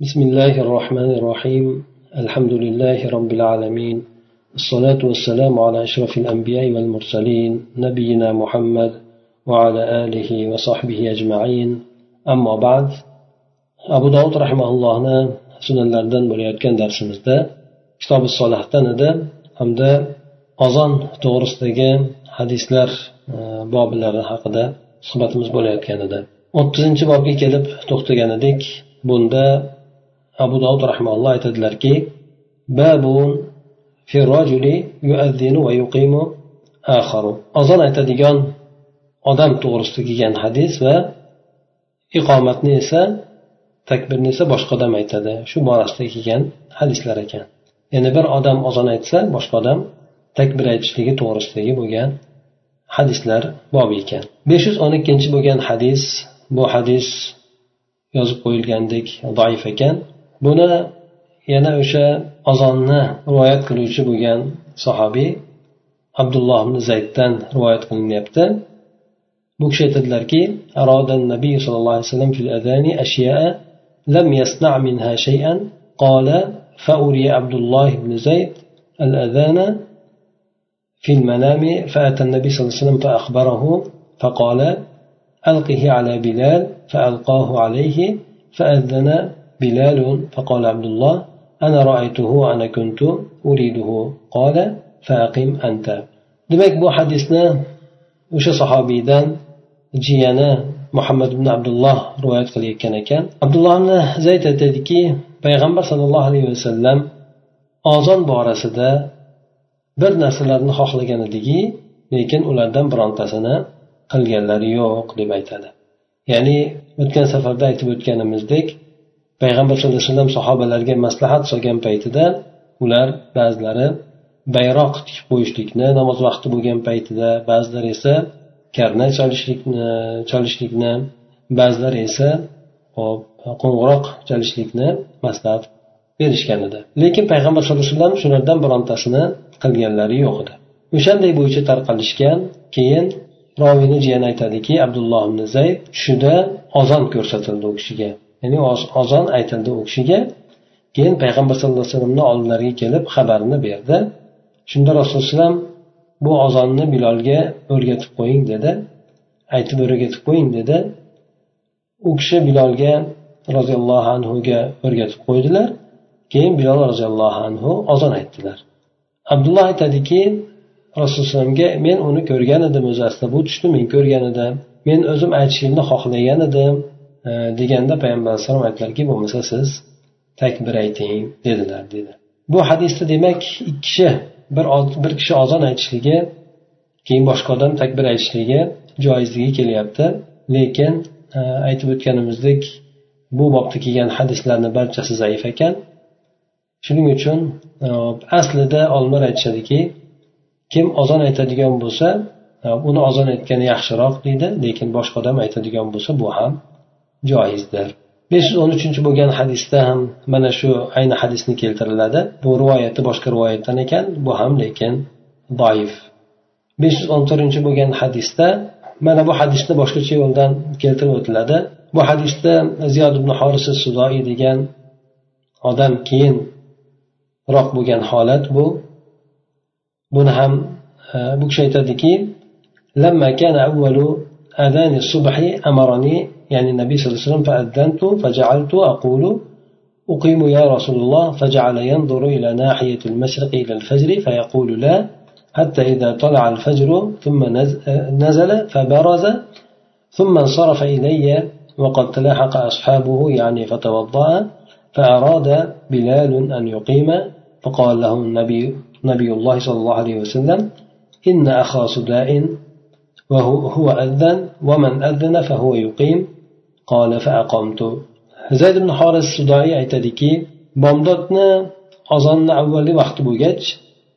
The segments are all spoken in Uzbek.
بسم الله الرحمن الرحيم الحمد لله رب العالمين الصلاة والسلام على أشرف الأنبياء والمرسلين نبينا محمد وعلى آله وصحبه أجمعين أما بعد أبو داود رحمه الله sunanlardan bo'layotgan darsimizda kitobi solahdan edi hamda ozon to'g'risidagi hadislar e, boblari haqida suhbatimiz bo'layotgan edi o'ttizinchi bobga kelib to'xtagan edik bunda abu dovud rahmaulloh aytadilarki ozon aytadigan odam to'g'risida kelgan hadis va iqomatni esa takbirni esa boshqa odam aytadi. Shu borasida kelgan hadislar ekan. Ya'ni bir odam ozon aytsa boshqa odam takbir aytishligi to'g'risidagi bo'lgan hadislar bobi ekan. besh yuz o'n ikkinchi bo'lgan hadis bu hadis yozib qo'yilgandek zaif ekan. Buni yana o'sha ozonni rivoyat qiluvchi bo'lgan sahobiy abdulloh ibn zayddan rivoyat qilinyapti bu kishi aytadilarki nabiy sollallohu alayhi vasallam fil adani ashya'a لم يصنع منها شيئا قال فأري عبد الله بن زيد الأذان في المنام فأتى النبي صلى الله عليه وسلم فأخبره فقال ألقه على بلال فألقاه عليه فأذن بلال فقال عبد الله أنا رأيته وأنا كنت أريده قال فأقم أنت demak bu hadisni o'sha sahobiydan jiyani muhammad ibn abdulloh rivoyat qilayotgan ekan abdulloh ibn zayd aytadiki payg'ambar sollallohu alayhi vasallam ozon borasida bir narsalarni xohlagan ediki lekin ulardan birontasini qilganlari yo'q deb aytadi ya'ni o'tgan safarda aytib o'tganimizdek payg'ambar sallallohu alayhi vasallam sahobalarga maslahat solgan paytida ular ba'zilari bayroq tikib qo'yishlikni namoz vaqti bo'lgan paytida ba'zilar esa karnay chalishlikni chalishlikni ba'zilar esa hop qo'ng'iroq chalishlikni maslahat berishgan edi. Lekin payg'ambar sallallohu alayhi vasallam shulardan birontasini qilganlari yo'q edi. O'shanday bo'yicha tarqalishgan keyin roviyni jiyani aytadiki abdulloh ibn zayd tushida ozon ko'rsatildi u kishiga. Ya'ni ozon aytildi u kishiga. Keyin payg'ambar sallallohu alayhi vasallamni oldilariga kelib xabarini berdi. Shunda rasululloh bu ozonni bilolga o'rgatib qo'ying dedi. Aytib o'rgatib qo'ying dedi. U kishi bilolga roziyallohu anhuga o'rgatib qo'ydilar. Keyin bilol roziyallohu anhu ozon aytdilar. Abdulloh aytadiki rasulullohga men uni ko'rgan edim o'zi aslida bu tushni men ko'rgan edim. Men o'zim aytishlikni xohlagan edim. Deganda payg'ambar alayhissalom aytdilarki bo'lmasa siz takbir ayting dedilar dedi. Bu hadisda demak ikki kishi bir bir kishi ozon aytishligi keyin boshqa odam takbir aytishligi joizligi kelyapti. Lekin e, aytib o'tganimizdek bu bobda kelgan hadislarni barchasi zaif ekan. Shuning uchun e, aslida olimlar aytishadiki kim ozon aytadigan bo'lsa e, uni ozon aytgani yaxshiroq deydi lekin boshqa odam aytadigan bo'lsa bu ham joizdir. besh yuz o'n uchinchi bo'lgan hadisda ham mana shu ayni hadisni keltiriladi. Bu rivoyati boshqa rivoyatdan ekan bu ham lekin doif. besh yuz o'n to'rtinchi bo'lgan hadisda mana bu hadisni boshqacha yo'ldan keltirib o'tiladi. Bu hadisda ziyod ibn horisi sudoiy degan odam keyinroq bo'lgan holat bu. Buni ham e, bu kishi aytadiki أذان الصبح أمرني يعني النبي صلى الله عليه وسلم فأذنت فجعلت أقول أقيم يا رسول الله فجعل ينظر إلى ناحية المشرق إلى الفجر فيقول لا حتى إذا طلع الفجر ثم نزل فبرز ثم انصرف إلي وقد تلاحق أصحابه يعني فتوضأ فأراد بلال أن يقيم فقال له النبي نبي الله صلى الله عليه وسلم إن أخا صداء وهو هو أذن ومن أذن فهو يقيم قال فأقمت zayd ibn horis sudoiy aytadiki bomdodni ozonni avvalgi vaqti bo'lgach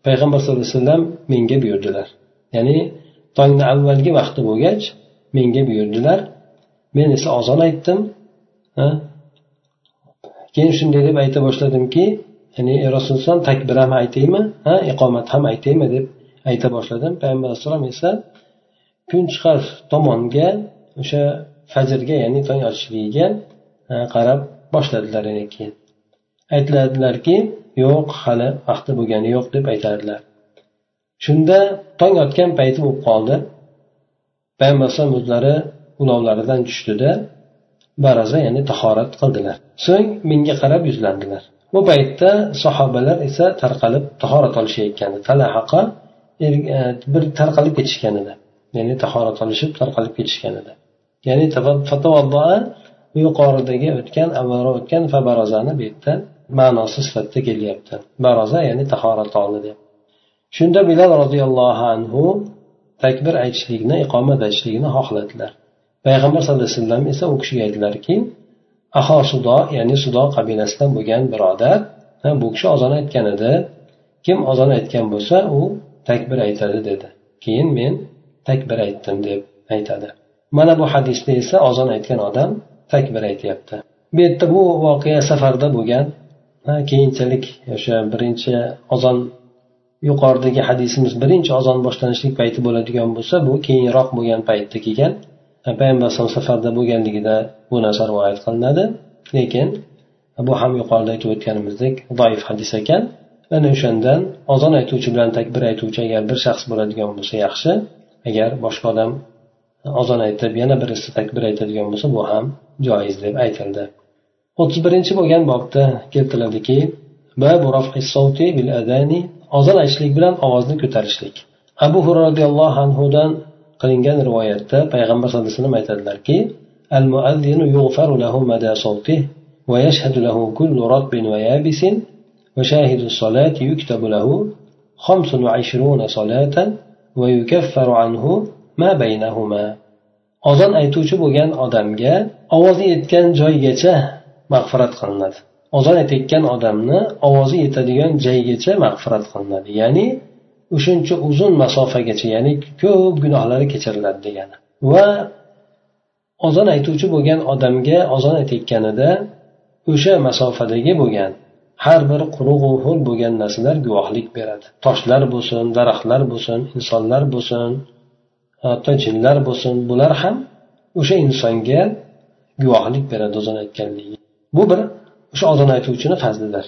payg'ambar sallallohu alayhi vasallam menga buyurdilar ya'ni tongni avvalgi vaqti bo'lgach menga buyurdilar men esa ozon aytdim keyin shunday deb ayta boshladimki ya'ni rasululloh takbir ham aytaymi ha iqomat ham aytaymi deb ayta boshladim payg'ambar alayhissalom esa kun chiqar tomonga o'sha fajrga ya'ni tong otishligiga qarab boshladilar keyin. Aytiladilarki yo'q hali vaqti bo'lgani yo'q deb aytadilar. Shunda tong otgan payti bo'lib qoldi. Payg'ambar alayhisalom o'zlari ulovlaridan tushdida baraza ya'ni tahorat qildilar. So'ng menga qarab yuzlandilar. Bu paytda sahobalar esa tarqalib tahorat olishayotgandi. Talahaqa er, e, bir tarqalib ketishgan edi. Ya'ni tahorat olishib tarqalib ketishgan edi. Ya'ni yuqoridagi o'tgan avvalroq o'tgan fabarozani bu yerda ma'nosi sifatida kelyapti. Baroza ya'ni tahorat oldi deb. Shunda bilal roziyallohu anhu takbir aytishlikni iqomat aytishlikni xohladilar. Payg'ambar sallallohu alayhi vasallam esa u kishiga aytdilarki aho sudo ya'ni sudo qabilasidan bo'lgan birodar bu kishi ozon aytgan edi. Kim ozon aytgan bo'lsa u takbir aytadi dedi. Keyin men takbir aytdim deb aytadi. Mana bu hadisda esa ozon aytgan odam takbir aytyapti. Bu yerda bu voqea safarda bo'lgan. Keyinchalik o'sha birinchi ozon yuqoridagi hadisimiz birinchi ozon boshlanishlik payti bo'ladigan bo'lsa bu keyinroq bo'lgan paytda kelgan. Payg'ambar alayhisalom safarda bo'lganligida bu narsa rivoyat qilinadi. Lekin bu ham yuqorida aytib o'tganimizdek doif hadis ekan. Ana o'shandan ozon aytuvchi bilan takbir aytuvchi agar bir shaxs bo'ladigan bo'lsa yaxshi. agar boshqa odam ozon aytib yana birisi takbir aytadigan bo'lsa bu ham joiz deb aytildi o'ttiz birinchi bo'lgan bobda keltiradiki ozon aytishlik bilan ovozni ko'tarishlik abu hurra roziyallohu anhudan qilingan rivoyatda payg'ambar sallallohu alayhi vasallam aytadilarki المؤذن يغفر له مدى صوته ويشهد له كل رطب ويابس وشاهد الصلاة يكتب له خمس وعشرون صلاة ozon aytuvchi bo'lgan odamga ovozi yetgan joygacha mag'firat qilinadi. Ozon aytayotgan odamni ovozi yetadigan joygacha mag'firat qilinadi. Ya'ni o'shuncha uzun masofagacha ya'ni ko'p gunohlari kechiriladi degani. Va ozon aytuvchi bo'lgan odamga ozon aytayotganida o'sha masofadagi bo'lgan har bir quruq ho'l bo'lgan narsalar guvohlik beradi. Toshlar bo'lsin daraxtlar bo'lsin insonlar bo'lsin hatto jinlar bo'lsin bular ham o'sha insonga guvohlik beradi o'zini aytganligi. Bu bir o'sha ozon aytuvchini fazlidir.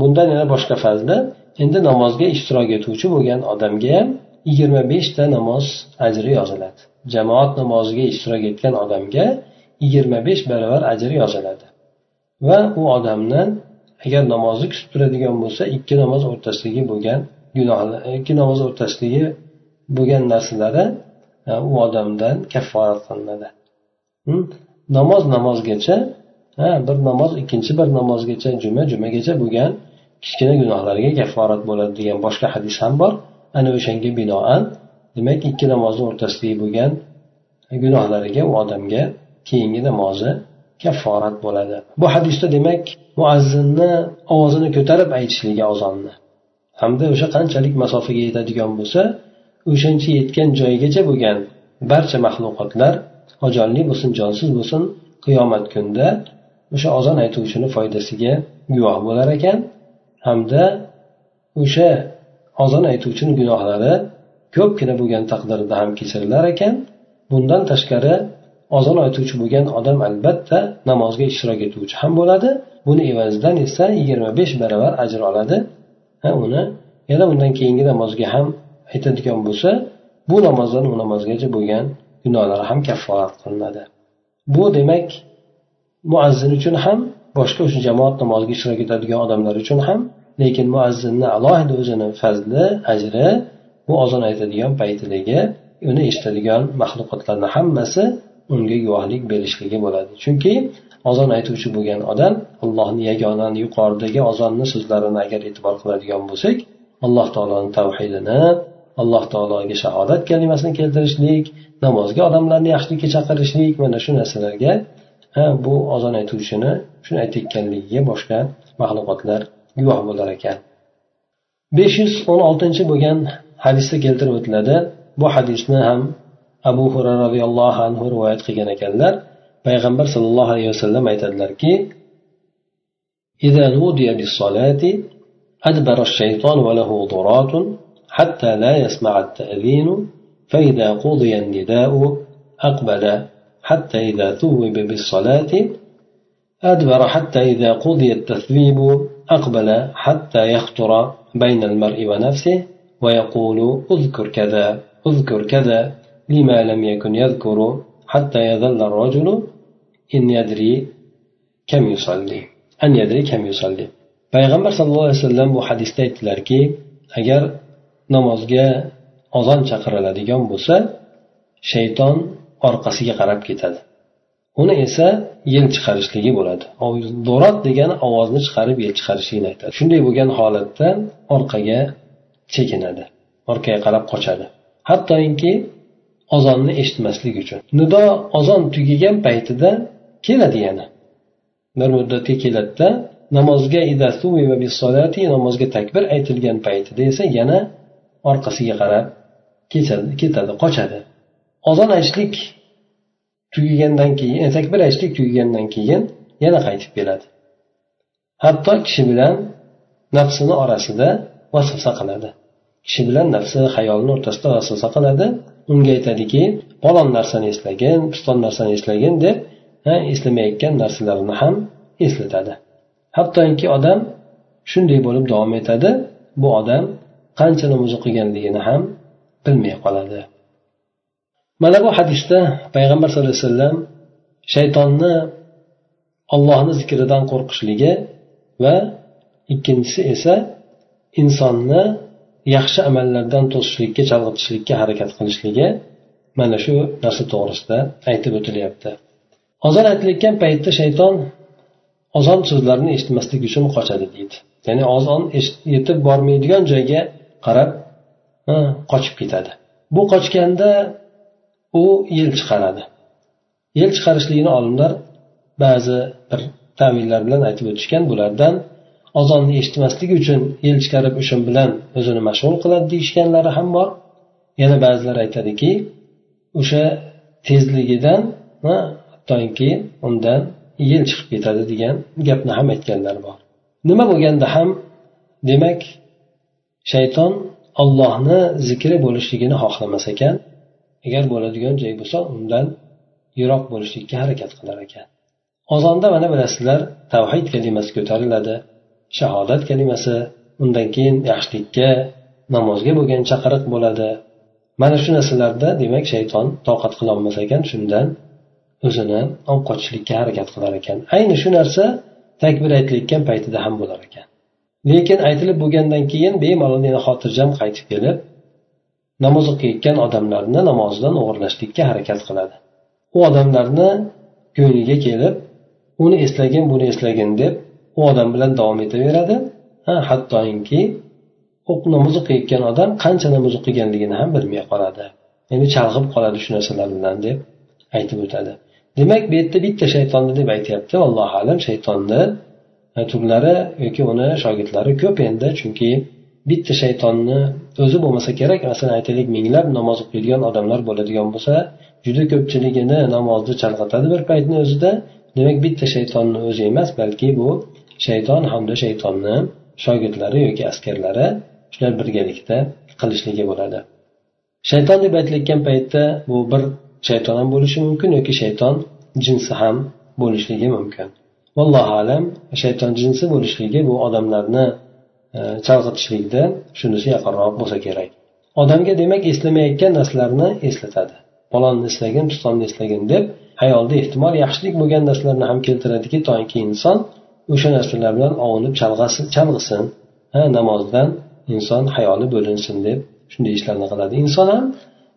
Bundan yana boshqa fazli endi namozga ishtirok etuvchi bo'lgan odamga ham yigirma beshta namoz ajri yoziladi. Jamoat namoziga ishtirok etgan odamga yigirma besh barobar ajri yoziladi. Va u odamni agar namozni kutib turadigan bo'lsa ikki namoz o'rtasidagi bo'lgan gunohlar e, ikki namoz o'rtasidagi bo'lgan narsalari e, u odamdan kafforat qilinadi. Hm? Namoz namozgacha bir namoz ikkinchi bir namozgacha juma jumagacha bo'lgan kichkina gunohlarga kafforat bo'ladi degan boshqa hadis ham bor. Ana o'shanga binoan demak ikki namozni o'rtasidagi bo'lgan gunohlariga u odamga keyingi namozi kafforat bo'ladi. Bu hadisda demak muazzinni ovozini ko'tarib aytishligi ozonni. Hamda o'sha qanchalik masofaga yetadigan bo'lsa o'shancha yetgan joyigacha bo'lgan barcha maxluqotlar jonli bo'lsin jonsiz bo'lsin qiyomat kunida o'sha ozon aytuvchini foydasiga guvoh bo'lar ekan. Hamda o'sha ozon aytuvchini gunohlari ko'pgina bo'lgan taqdirda ham kechirilar ekan. Bundan tashqari ozon aytuvchi bo'lgan odam albatta namozga ishtirok etuvchi ham bo'ladi. Buni evazidan esa yigirma besh baravar ajr oladi. Ha uni yana undan keyingi namozga ham aytadigan bo'lsa bu namozdan u namozgacha bo'lgan gunohlari ham kafforat qilinadi. Bu demak muazzin uchun ham boshqa o'sha jamoat namoziga ishtirok etadigan odamlar uchun ham lekin muazzinni alohida o'zini fazli ajri bu ozon aytadigan paytidagi uni eshitadigan maxluqotlarni hammasi unga guvohlik berishligi bo'ladi. Chunki ozon aytuvchi bo'lgan odam allohni yagona yuqoridagi ozonni so'zlarini agar e'tibor qiladigan bo'lsak alloh taoloni tavhidini alloh taologa shahodat kalimasini keltirishlik namozga odamlarni yaxshilikka chaqirishlik mana shu narsalarga bu ozon aytuvchini shuni aytayotganligiga boshqa maxluqotlar guvoh bo'lar ekan. Besh yuz o'n oltinchi bo'lgan hadisda keltirib o'tiladi. Bu hadisni ham abu hurra roziyallohu anhu rivoyat qilgan ekanlar payg'ambar sollallohu alayhi vasallam aytadilarki إذا نودي بالصلاة أدبر الشيطان وله ضرات حتى لا يسمع التأذين فإذا قضي النداء أقبل حتى إذا ثوب بالصلاة أدبر حتى إذا قضي التثويب أقبل حتى يخطر بين المرء ونفسه ويقول اذكر كذا اذكر كذا لما لم يكن يذكر حتى يظل الرجل إن يدري كم يصلي أن يدري كم يصلي payg'ambar sallallohu alayhi vasallam bu hadisda aytdilarki agar namozga ozon chaqiriladigan bo'lsa shayton orqasiga qarab ketadi uni esa yel chiqarishligi bo'ladi do'rat degani ovozni chiqarib yel chiqarishligini aytadi shunday bo'lgan holatda orqaga chekinadi orqaga qarab qochadi hattoki ozonni eshitmaslik uchun. Nido ozon tugagan paytida keladi yana. Bir muddatga keladida namozga namozga takbir aytilgan paytida esa yana orqasiga qarab ketadi qochadi. Ozon aytishlik tugagandan keyin e, takbir aytishlik tugagandan keyin yana qaytib keladi. Hatto kishi bilan nafsini orasida vasvasa qiladi. Kishi bilan nafsi xayolini o'rtasida vasvasa qiladi. Unga aytadiki falon narsani eslagin piston narsani eslagin deb eslamayotgan narsalarini ham eslatadi. Hattoki odam shunday bo'lib davom etadi bu odam qancha namoz o'qiganligini ham bilmay qoladi. Mana bu hadisda payg'ambar sallallohu alayhi vasallam shaytonni ollohni zikridan qo'rqishligi va ikkinchisi esa insonni yaxshi amallardan to'sishlikka chalg'itishlikka harakat qilishligi mana shu narsa to'g'risida aytib o'tilyapti. Ozon aytilayotgan paytda shayton ozon so'zlarini eshitmaslik uchun qochadi deydi. Ya'ni ozon yetib bormaydigan joyga qarab qochib ketadi. Bu qochganda u yel chiqaradi. Yel chiqarishligini olimlar ba'zi bir tavillar bilan aytib o'tishgan bulardan ozonni eshitmaslik uchun yel chiqarib o'sha bilan o'zini mashg'ul qiladi deyishganlari ham bor. Yana ba'zilar aytadiki o'sha tezligidan hattoki undan yel chiqib ketadi degan gapni ham aytganlar bor. Nima bo'lganda ham demak shayton ollohni zikri bo'lishligini xohlamas ekan. Agar bo'ladigan joy bo'lsa undan yiroq bo'lishlikka harakat qilar ekan. Ozonda mana bilasizlar tavhid kalimasi ko'tariladi. Shahodat kalimasi undan keyin yaxshilikka namozga bo'lgan chaqiriq bo'ladi. Mana shu narsalarda demak shayton toqat qilolmas ekan shundan o'zini olib qochishlikka harakat qilar ekan. Ayni shu narsa takbir aytilayotgan paytida ham bo'lar ekan. Lekin aytilib bo'lgandan keyin bemalol yana xotirjam qaytib kelib namoz o'qiyotgan odamlarni namozidan o'g'irlashlikka harakat qiladi. U odamlarni ko'ngliga kelib uni eslagin buni eslagin deb u odam bilan davom etaveradi. Ha hattoki namoz o'qiyotgan odam qancha namoz o'qiganligini ham bilmay qoladi. Ya'ni chalg'ib qoladi shu narsalar bilan deb aytib o'tadi. Demak bu yerda bitta shaytonni deb aytyapti. Allohu alam shaytonni e, turlari yoki uni shogirdlari ko'p endi chunki bitta shaytonni o'zi bo'lmasa kerak. Masalan aytaylik minglab namoz o'qiydigan odamlar bo'ladigan bo'lsa juda ko'pchiligini namozni chalg'itadi bir paytni o'zida. Demak bitta shaytonni o'zi emas balki bu shayton hamda shaytonni shogirdlari yoki askarlari shular birgalikda qilishligi bo'ladi. Shayton deb aytilayotgan paytda bu bir shayton ham bo'lishi mumkin yoki shayton jinsi ham bo'lishligi mumkin. Vallohu alam shayton jinsi bo'lishligi bu odamlarni e, chalg'itishlikda shunisi yaqinroq bo'lsa kerak. Odamga demak eslamayotgan narsalarni eslatadi. Palonni eslagin pistonni eslagin deb hayolda ehtimol yaxshilik bo'lgan narsalarni ham keltiradiki toki inson o'sha narsalar bilan ovunib chalg'isin ha namozdan inson hayoli bo'linsin deb shunday ishlarni qiladi. Inson ham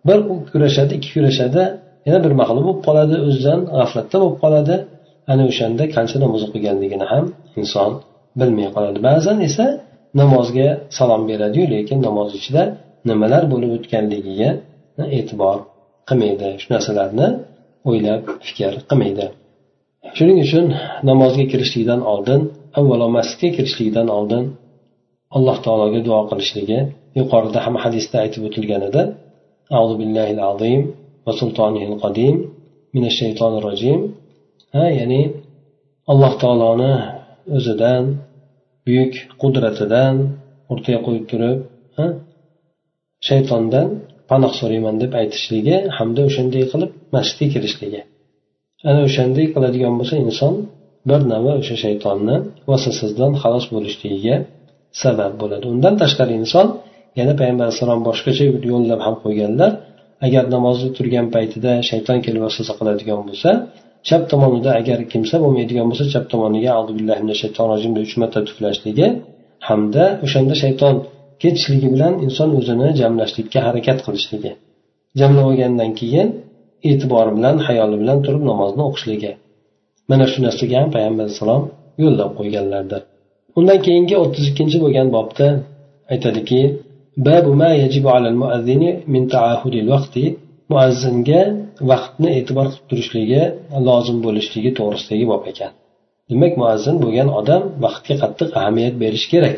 bir kurashadi ikki kurashadi yana bir mag'lub bo'lib qoladi o'zidan g'aflatda bo'lib qoladi. Ana o'shanda qancha namoz o'qiganligini ham inson bilmay qoladi. Ba'zan esa namozga salom beradiyu lekin namoz ichida nimalar bo'lib o'tganligiga e'tibor qilmaydi. Shu narsalarni o'ylab fikr qilmaydi. shuning uchun namozga kirishlikdan oldin avvalo masjidga kirishlikdan oldin alloh taologa duo qilishligi yuqorida ham hadisda aytib o'tilgan edi أعوذ بالله العظيم وسلطانه القديم من الشيطان الرجيم ha ya'ni alloh taoloni o'zidan buyuk qudratidan o'rtaga qo'yib turib shaytondan panoh so'rayman deb aytishligi hamda o'shanday qilib masjidga kirishligi Ana o'shanday qiladigan bo'lsa inson bir navi o'sha shaytonni vasvasasidan xalos bo'lishligiga sabab bo'ladi. Undan tashqari inson yana payg'ambar alayhissalom boshqacha yo'llab ham qo'yganlar agar namozda turgan paytida shayton kelib vasvasa qiladigan bo'lsa chap tomonida agar kimsa bo'lmaydigan bo'lsa chap tomoniga deb uch marta tuflashligi hamda o'shanda shayton ketishligi bilan inson o'zini jamlashlikka harakat qilishligi. Jamlab olgandan keyin e'tibori bilan hayoli bilan turib namozni o'qishligi. Mana shu narsaga ham payg'ambar alayhissalom yo'llab qo'yganlardir. Undan keyingi o'ttiz ikkinchi bo'lgan bobda aytadiki muazzinga vaqtni e'tibor qilib turishligi lozim bo'lishligi to'g'risidagi bob ekan. Demak muazzin bo'lgan odam vaqtga qattiq ahamiyat berish kerak.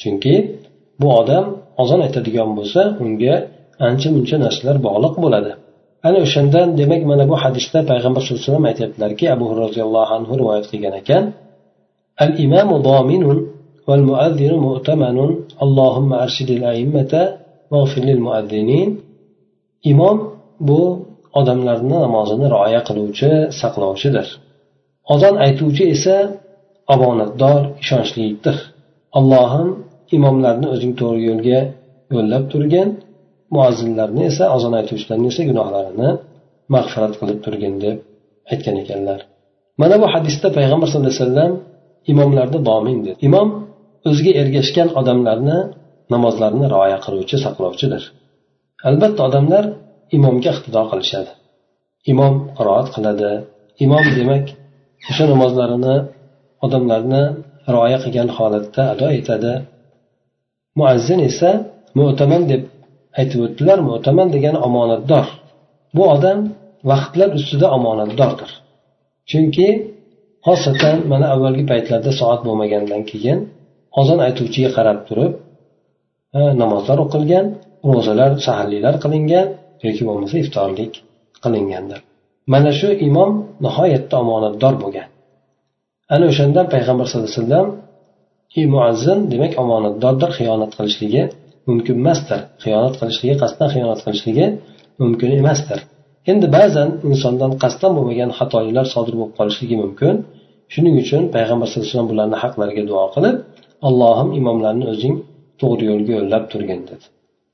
Chunki bu odam ozon aytadigan bo'lsa unga ancha muncha narsalar bog'liq bo'ladi. ana o'shandan demak mana bu hadisda payg'ambar sallallohu alayhi vasallam aytyaptilarki abu roziyallohu anhu rivoyat qilgan ekan al imamu dominun val muazzinu mu'tamanun allohumma arshidil a'immata واغفر للمؤذنين imom bu odamlarni namozini rioya qiluvchi saqlovchidir ozon aytuvchi esa omonatdor ishonchlidir allohim imomlarni o'zing to'g'ri yo'lga yo'llab turgin muazzinlarni esa azon aytuvchilarni esa gunohlarini mag'firat qilib turgin deb aytgan ekanlar. Mana bu hadisda payg'ambar sallallohu alayhi vasallam imomlarni domin dedi. Imom o'ziga ergashgan odamlarni namozlarini rioya qiluvchi saqlovchidir. Albatta odamlar imomga iqtido qilishadi. Imom qiroat qiladi. Imom demak o'sha namozlarini odamlarni rioya qilgan holatda ado etadi. Muazzin esa mo'taman deb aytib o'tdilar mo'taman degani omonatdor. Bu odam vaqtlar ustida omonatdordir. Chunki xosatan mana avvalgi paytlarda soat bo'lmagandan keyin ozon aytuvchiga qarab turib namozlar o'qilgan ro'zalar saharliklar qilingan yoki bo'lmasa iftorlik qilingandir. Mana shu imom nihoyatda omonatdor bo'lgan. Ana o'shandan payg'ambar sallallohu alayhi vasallam muazzin demak omonatdordir xiyonat qilishligi mumkin emasdir xiyonat qilishligi qasddan xiyonat qilishligi mumkin emasdir. Endi ba'zan insondan qasddan bo'lmagan xatoliklar sodir bo'lib qolishligi mumkin. Shuning uchun payg'ambar sallallohu alayhi vasallam bularni haqlariga duo qilib allohim imomlarni o'zing to'g'ri yo'lga yo'llab turgin dedi.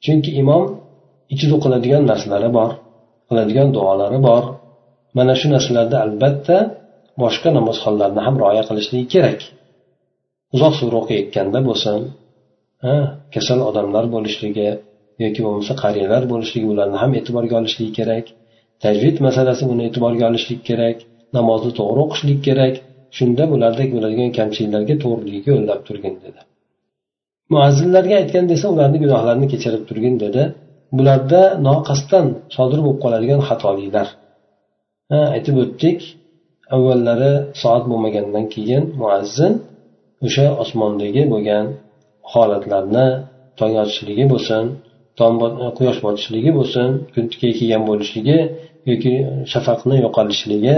Chunki imom ichida qiladigan narsalari bor qiladigan duolari bor. Mana shu narsalarda albatta boshqa namozxonlarni ham rioya qilishligi kerak. Uzoq sura o'qiyotganda bo'lsin kasal odamlar bo'lishligi yoki bo'lmasa qariyalar bo'lishligi ularni ham e'tiborga olishlik kerak. Tajvid masalasi buni e'tiborga olishlik kerak. Namozni to'g'ri o'qishlik kerak. Shunda bulardek bo'ladigan kamchiliklarga to'g'riligiga yo'llab turgin dedi. Muazzinlarga aytgan desa ularni gunohlarini kechirib turgin dedi. Bularda noqasddan sodir bo'lib qoladigan xatoliklar. Aytib o'tdik avvallari soat bo'lmagandan keyin muazzin o'sha osmondagi bo'lgan holatlarni tong otishligi bo'lsin quyosh botishligi bo'lsin kun kelgan bo'lishligi yoki shafaqni yo'qolishligi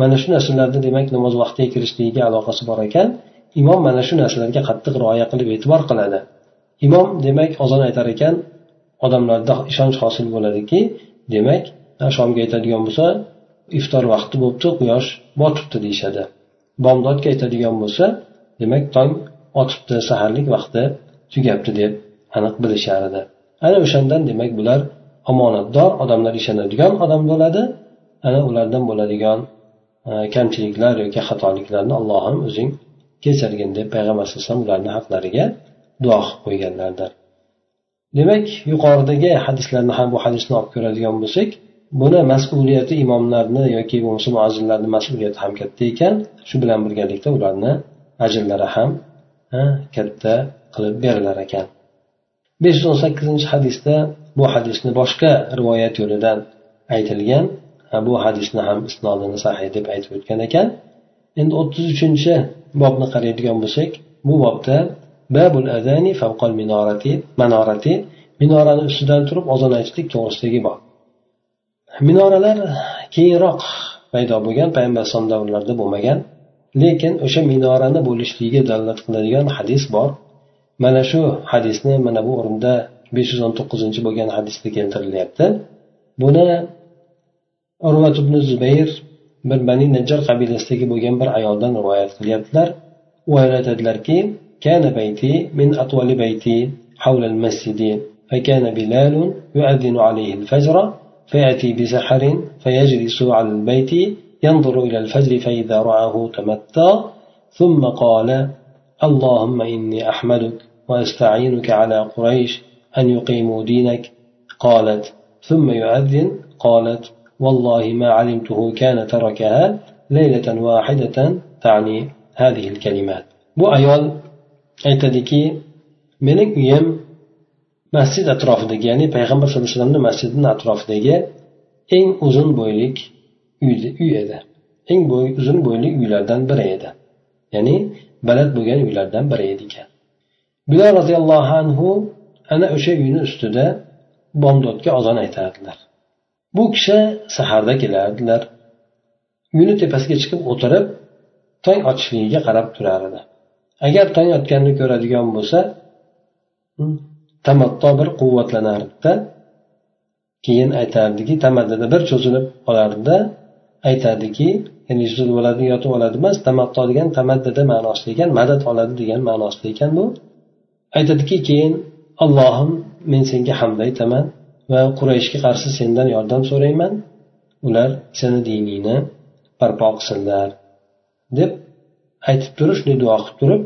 mana shu narsalarni demak namoz vaqtiga kirishligiga aloqasi bor ekan imom mana shu narsalarga qattiq rioya qilib e'tibor qiladi. Imom demak ozon aytar ekan odamlarda ishonch hosil bo'ladiki demak shomga aytadigan bo'lsa iftor vaqti bo'libdi quyosh botibdi deyishadi. Bomdodga aytadigan bo'lsa demak tong otibdi saharlik vaqti tugabdi deb aniq bilishar edi. Ana o'shandan demak bular omonatdor odamlar ishonadigan odam bo'ladi ana ulardan bo'ladigan e, kamchiliklar yoki xatoliklarni allohim o'zing kechirgin deb payg'ambar alayhisalom ularni haqlariga duo qilib qo'yganlardir. Demak yuqoridagi hadislarni ham bu hadisni olib ko'radigan bo'lsak buni mas'uliyati imomlarni yoki bo'lmasa muazzinlarni mas'uliyati ham katta ekan. Shu bilan birgalikda ularni ajrlari ham katta qilib berilar ekan. besh yuz o'n sakkizinchi hadisda bu hadisni boshqa rivoyat yo'lidan aytilgan bu hadisni ham isnodini sahiy deb aytib o'tgan ekan. Endi o'ttiz uchinchi bobni qaraydigan bo'lsak bu bobda babul azani favqal minorati manorati minorani ustidan turib ozon aytishlik to'g'risidagi bob. Minoralar keyinroq paydo bo'lgan payg'ambar alayhisalom davrlarida bo'lmagan. lekin o'sha minorani bo'lishligiga dalolat qiladigan hadis bor mana shu hadisni mana bu o'rinda besh yuz o'n to'qqizinchi bo'lgan hadisda keltirilyapti buni urvat ibn zubayr bir bani najjar qabilasidagi bo'lgan bir ayoldan rivoyat qilyaptilar u ayol aytadilarki كان بيتي من أطول بيتي حول المسجد فكان بلال يؤذن عليه الفجر فيأتي بسحر فيجلس على البيت ينظر إلى الفجر فإذا رآه تمتى ثم قال اللهم إني أحمدك وأستعينك على قريش أن يقيموا دينك. قالت ثم يؤذن قالت والله ما علمته كان تركها ليلة واحدة تعني هذه الكلمات. Bu aytadiki mening uyim masjid atrofidagi ya'ni payg'ambar sallallohu alayhi vasallamni masjidini atrofidagi eng uzun bo'ylik uy edi. Eng bo'y uzun bo'yli uylardan biri edi. Ya'ni baland bo'lgan uylardan biri edi ekan. Bilol roziyallohu anhu ana o'sha uyni ustida bomdodga ozon aytardilar. Bu kishi saharda kelardilar. Uyni tepasiga chiqib o'tirib tong otishligiga qarab turar edi. Agar tong otganini ko'radigan bo'lsa tamatto bir quvvatlanardida. Keyin aytardiki tamaddada bir cho'zilib qolardida aytadiki ya'ni cho'zilib bo'ladi yotib oladi emas tamatto degan tamaddada ma'nosida ekan madad oladi degan ma'nosida ekan bu. Aytadiki keyin allohim men senga hamd aytaman va qurayshga qarshi sendan yordam so'rayman. Ular seni diningni barpo qilsinlar deb aytib turib shunday duo qilib turib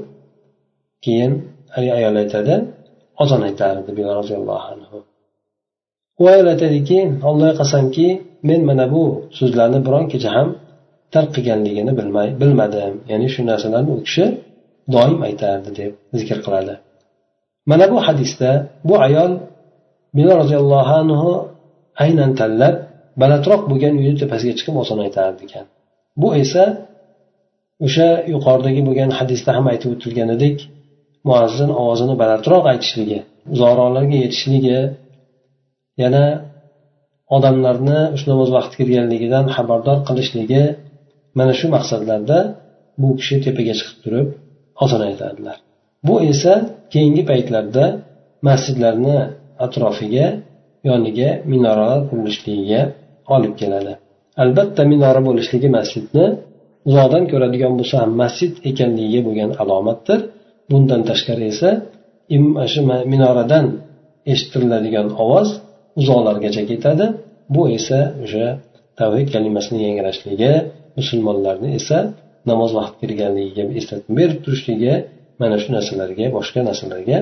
keyin ayol aytadi ozon aytardi bilol roziyallohu anhu. U ayol aytadiki allohga qasamki men mana bu so'zlarni biron kecha ham tark qilganligini bilmay bilmadim. Ya'ni shu narsalarni u kishi doim aytardi deb zikr qiladi. Mana bu hadisda bu ayol bino roziyallohu anhu aynan tanlab balandroq bo'lgan uyni tepasiga chiqib oson aytardi ekan. Bu esa o'sha yuqoridagi bo'lgan hadisda ham aytib o'tilganidek muazzin ovozini balandroq aytishligi uzoqroqlarga yetishligi yana odamlarni shu namoz vaqti kirganligidan xabardor qilishligi mana shu maqsadlarda bu kishi tepaga chiqib turib ozon aytadilar. Bu esa keyingi paytlarda masjidlarni atrofiga yoniga minoralar qurilishligiga olib keladi. Albatta minora bo'lishligi masjidni uzoqdan ko'radigan bo'lsa ham masjid ekanligiga bo'lgan alomatdir. Bundan tashqari esa shu minoradan eshitiriladigan ovoz uzoqlargacha ketadi. Bu esa o'sha tavhid kalimasini yangrashligi musulmonlarni esa namoz vaqti kirganligiga eslatma berib turishligi mana shu narsalarga boshqa narsalarga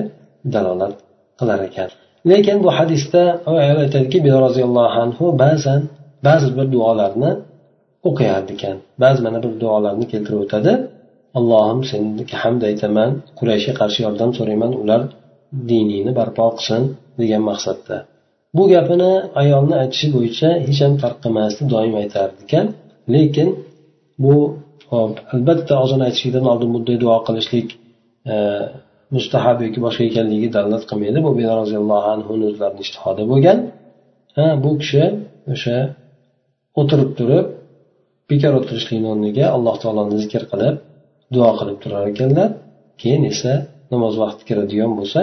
dalolat qilar ekan. Lekin bu hadisda ayol aytadiki roziyallohu anhu ba'zan ba'zi bir duolarni o'qiyardi ekan. Ba'zi mana bir duolarni keltirib o'tadi. Allohim senga hamd aytaman qurayshga qarshi yordam so'rayman ular diningni barpo qilsin degan maqsadda. Bu gapini ayolni aytishi bo'yicha hech ham farq qilmasdi doim aytardi ekan. Lekin bu hop albatta ozon aytishlikdan oldin bunday duo qilishlik e, mustahab yoki boshqa ekanligiga dalolat qilmaydi. Bu bino roziyallohu anhu o'zlarini ishtihodi bo'lgan. Ha bu kishi o'sha o'tirib turib bekor o'tirishlikni o'rniga alloh taoloni zikr qilib duo qilib turar ekanlar. Keyin esa namoz vaqti kiradigan bo'lsa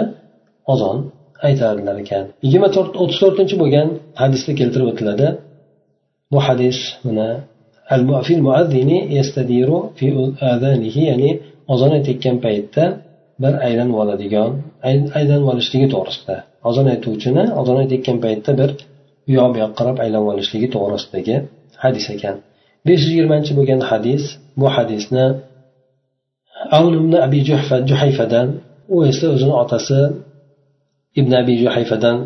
ozon aytadilar ekan. Yigirma to'rt o'ttiz to'rtinchi bo'lgan hadisda keltirib o'tiladi. Bu hadis mana ya'ni ozon aytayotgan paytda bir aylanib oladigan aylanib olishligi to'g'risida. Ozon aytuvchini ozon aytayotgan paytda bir u yoq bu yoqqa qarab aylanib olishligi to'g'risidagi hadis ekan. Besh yuz yigirmanchi bo'lgan hadis bu hadisni abi juhayfadan u esa o'zini otasi ibn abi juhayfadan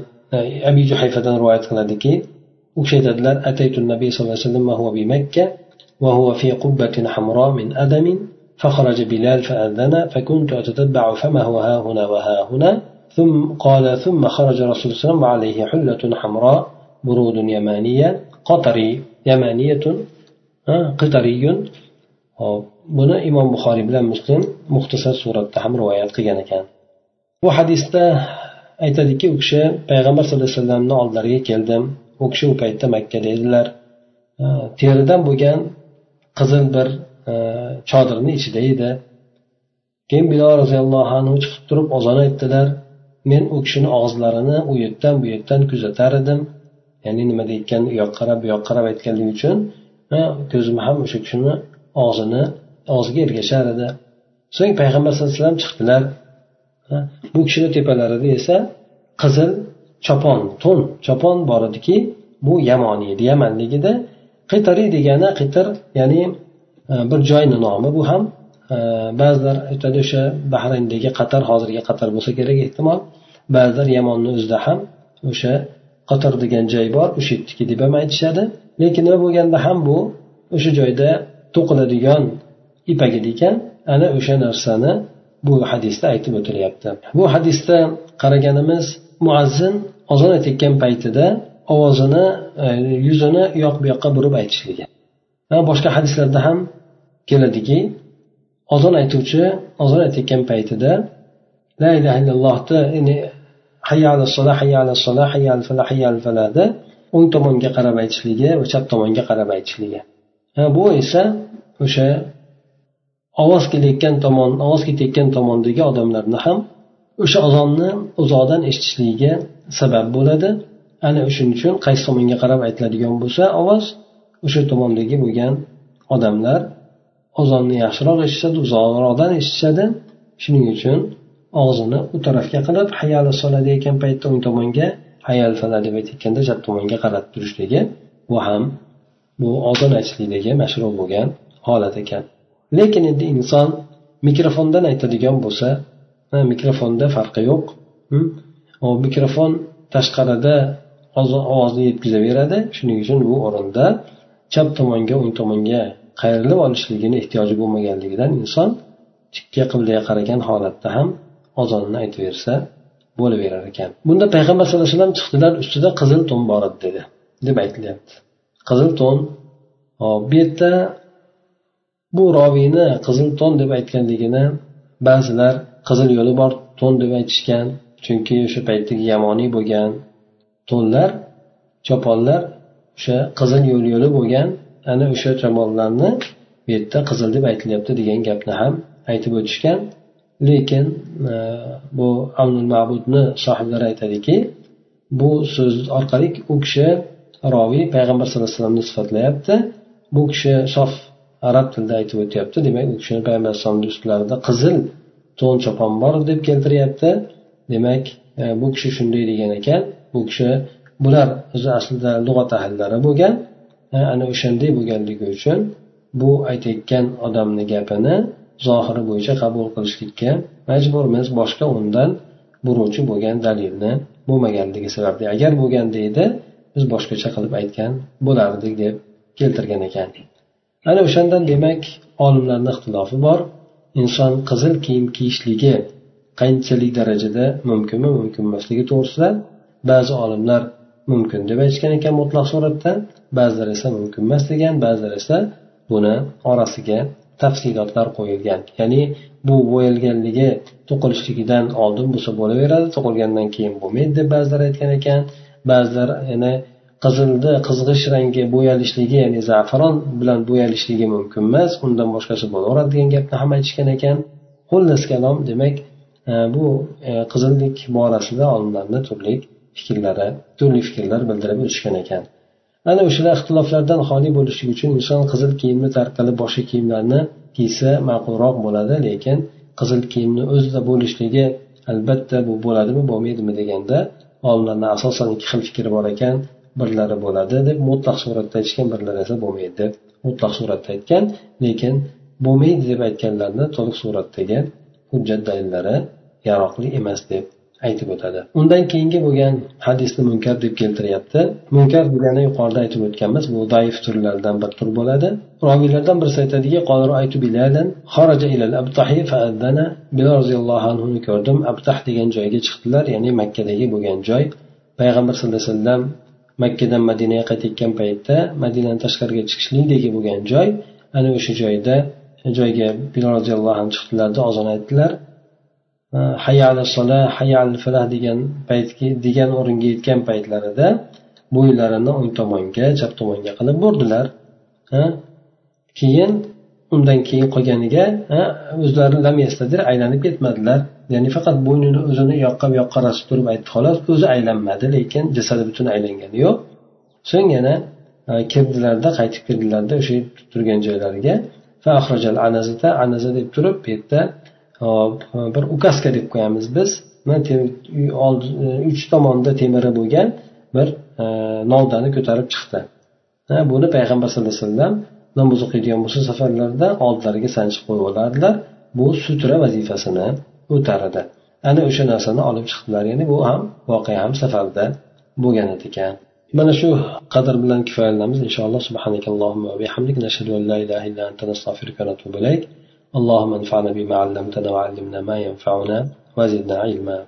abi juhayfadan rivoyat qiladiki u kishi aytadilar ataytu nabiy sallallohu alayhi vasallam وهو بمكة وهو في قبة حمراء من أدم فخرج بلال فأذن فكنت أتتبع فمه ها هنا وها هنا ثم قال ثم خرج رسول الله صلى الله عليه وسلم وعليه حلة حمراء برود يمانية قطري يمانية قطري buni imom buxoriy bilan muslim muxtasar suratda ham rivoyat qilgan ekan bu hadisda aytadiki u kishi payg'ambar sallallohu alayhi vasallamni oldilariga keldim. U kishi u paytda makkada edilar teridan bo'lgan qizil bir chodirni ichida edi. Keyin bilol roziyallohu anhu chiqib turib ozon aytdilar. Men u kishini og'izlarini u yerdan bu yerdan kuzatar edim. Ya'ni nima deyotgan u yoqqa qarab bu yoqqa qarab aytganligi uchun ko'zim ham o'sha kishini og'zini og'ziga ergashar edi. So'ng payg'ambar sallallohu alayhi vasallam chiqdilar. Bu kishini tepalarida esa qizil chopon to'n chopon bor ediki bu yamoniy edi. Yamanligida qitariy degani qitir ya'ni e, bir joyni nomi. Bu ham e, ba'zilar aytadi o'sha bahrayndagi qatar hozirgi qatar bo'lsa kerak ehtimol. Ba'zilar yamonni o'zida ham o'sha qatar degan joy bor o'sha yerdiki deb ham aytishadi. Lekin nima bo'lganda ham bu o'sha joyda to'qiladigan ipak edi ekan ana o'sha narsani bu hadisda aytib o'tilyapti. Bu hadisda qaraganimiz muazzin ozon aytayotgan paytida ovozini e, yuzini u yoq bu yoqqa burib aytishligi. Boshqa hadislarda ham keladiki ozon aytuvchi ozon aytayotgan paytida la ilaha illallohni hayya ala sola hayya ala sola hayya al fala hayya al falada o'ng tomonga qarab aytishligi va chap tomonga qarab aytishligi. Bu esa o'sha ovoz kelayotgan tomon ovoz ketayotgan tomondagi odamlarni ham o'sha ozonni uzoqdan eshitishligiga sabab bo'ladi. Ana shuning uchun qaysi tomonga qarab aytiladigan bo'lsa ovoz o'sha tomondagi bo'lgan odamlar ozonni yaxshiroq eshitishadi uzoqroqdan eshitishadi. Shuning uchun og'zini u tarafga qilib hayali sola deyotgan paytda o'ng tomonga hayal fala deb aytayotganda chap tomonga qarab turishligi bu ham bu ozon aytishlikdagi mashrur bo'lgan holat ekan. Lekin endi inson mikrofondan aytadigan bo'lsa mikrofonda farqi yo'q mikrofon tashqarida ovozni yetkazaveradi. Shuning uchun bu o'rinda chap tomonga o'ng tomonga qayrilib olishligini ehtiyoji bo'lmaganligidan inson tikka qiblaga qaragan holatda ham ozonni aytaversa bo'laverar ekan. Bunda payg'ambar sallallohu alayhi vasallam chiqdilar ustida qizil to'n bor edi dedi deb aytilyapti. Qizil to'n hop bu yerda bu roviyni qizil to'n deb aytganligini ba'zilar qizil yo'li bor to'n deb aytishgan chunki o'sha paytdagi yamoniy bo'lgan to'nlar choponlar o'sha qizil yo'l yo'li bo'lgan ana o'sha choponlarni bu yerda qizil deb aytilyapti degan gapni ham aytib o'tishgan. Lekin e, bu avnul mabudni sohiblari aytadiki bu so'z orqali u kishi roviy payg'ambar sallallohu alayhi vasallamni sifatlayapti. Bu kishi sof arab tilida aytib o'tyapti. Demak u kishini payg'ambar alayhisalomni ustlarida qizil to'n chopon bor deb keltiryapti. Demak e, bu kishi shunday degan ekan. Bu kishi bular o'zi aslida lug'at ahllari bo'lgan. E, ana o'shanday bo'lganligi uchun bu aytayotgan odamni gapini zohiri bo'yicha qabul qilishlikka majburmiz. Boshqa undan buruvchi bo'lgan dalilni bo'lmaganligi sababli agar bo'lganda edi biz boshqacha qilib aytgan bo'lardik deb keltirgan ekan. Ana o'shandan demak olimlarni ixtilofi bor. Inson qizil kiyim kiyishligi qanchalik darajada mumkinmi mumkin emasligi to'g'risida ba'zi olimlar mumkin deb aytishgan ekan mutlaq suratda ba'zilar esa mumkin emas degan ba'zilar esa buni orasiga tafsilotlar qo'yilgan. Ya'ni bu bo'yalganligi to'qilishligidan oldin bo'lsa bo'laveradi to'qilgandan keyin bo'lmaydi deb ba'zilar aytgan ekan. Ba'zilar yana qizilni qizg'ish rangi bo'yalishligi ya'ni zafaron bilan bo'yalishligi mumkin emas undan boshqasi bo'laveradi degan gapni ham aytishgan ekan. Xullas kalom demak e, bu e, qizillik borasida olimlarni turli fikrlari turli fikrlar bildirib o'tishgan ekan. Ana o'shalar ixtiloflardan xoli bo'lishlik uchun inson qizil kiyimni tark qilib boshqa kiyimlarni kiysa ma'qulroq bo'ladi lekin qizil kiyimni o'zida bo'lishligi albatta bu bo'ladimi bo'lmaydimi deganda olimlarni asosan ikki xil fikri bor ekan. Birlari bo'ladi deb mutlaq suratda aytishgan birlari esa bo'lmaydi deb mutlaq suratda aytgan lekin bo'lmaydi deb aytganlarni to'liq suratdagi hujjat dalillari yaroqli emas deb aytib o'tadi. Undan keyingi bo'lgan hadisni munkar deb keltiryapti. Munkar degani yuqorida aytib o'tganmiz bu zaif turlardan bir tur bo'ladi. Roviylardan birisi aytadiki bilol roziyallohu anhuni ko'rdim. Abtah degan joyga chiqdilar ya'ni makkadagi bo'lgan joy. Payg'ambar sallallohu alayhi vasallam makkadan madinaga qaytayotgan paytda madinadan tashqariga chiqishlikdagi bo'lgan joy ana o'sha joyda joyga bilol roziyallohu anhu chiqdilarda ozon aytdilar. Hayya ala sola hayya al falah degan payt degan o'ringa yetgan paytlarida bo'ylarini o'ng tomonga chap tomonga qilib burdilar. Keyin undan keyin qolganiga o'zlari lam yastadir aylanib ketmadilar. Ya'ni faqat bo'ynini o'zini yoqqa bu yoqqa qarasib turib aytdi xolos o'zi aylanmadi lekin jasadi butun aylangani yo'q. So'ng yana e, kirdilarda qaytib kirdilarda o'sha turgan joylariga anazata anaza deb turib bu yerda e, bir ukaska deb qo'yamiz biz. E, uch tomonda temiri bo'lgan bir novdani ko'tarib chiqdi. Buni payg'ambar sallallohu alayhi vasallam namoz o'qiydigan bo'lsa safarlarda oldilariga sanchib qo'yib olardilar. Bu sutra vazifasini o'tar edi ana o'sha narsani olib chiqdilar ya'ni bu ham voqea ham safarda bo'lgan ekan mana shu qadr bilan kifoyalanamiz inshaalloh subhanakallohumma va bihamdik nashhadu an la ilaha illa anta nastag'firuka va natubu ilayk اللهم انفعنا بما علمتنا وعلمنا ما ينفعنا وزدنا علما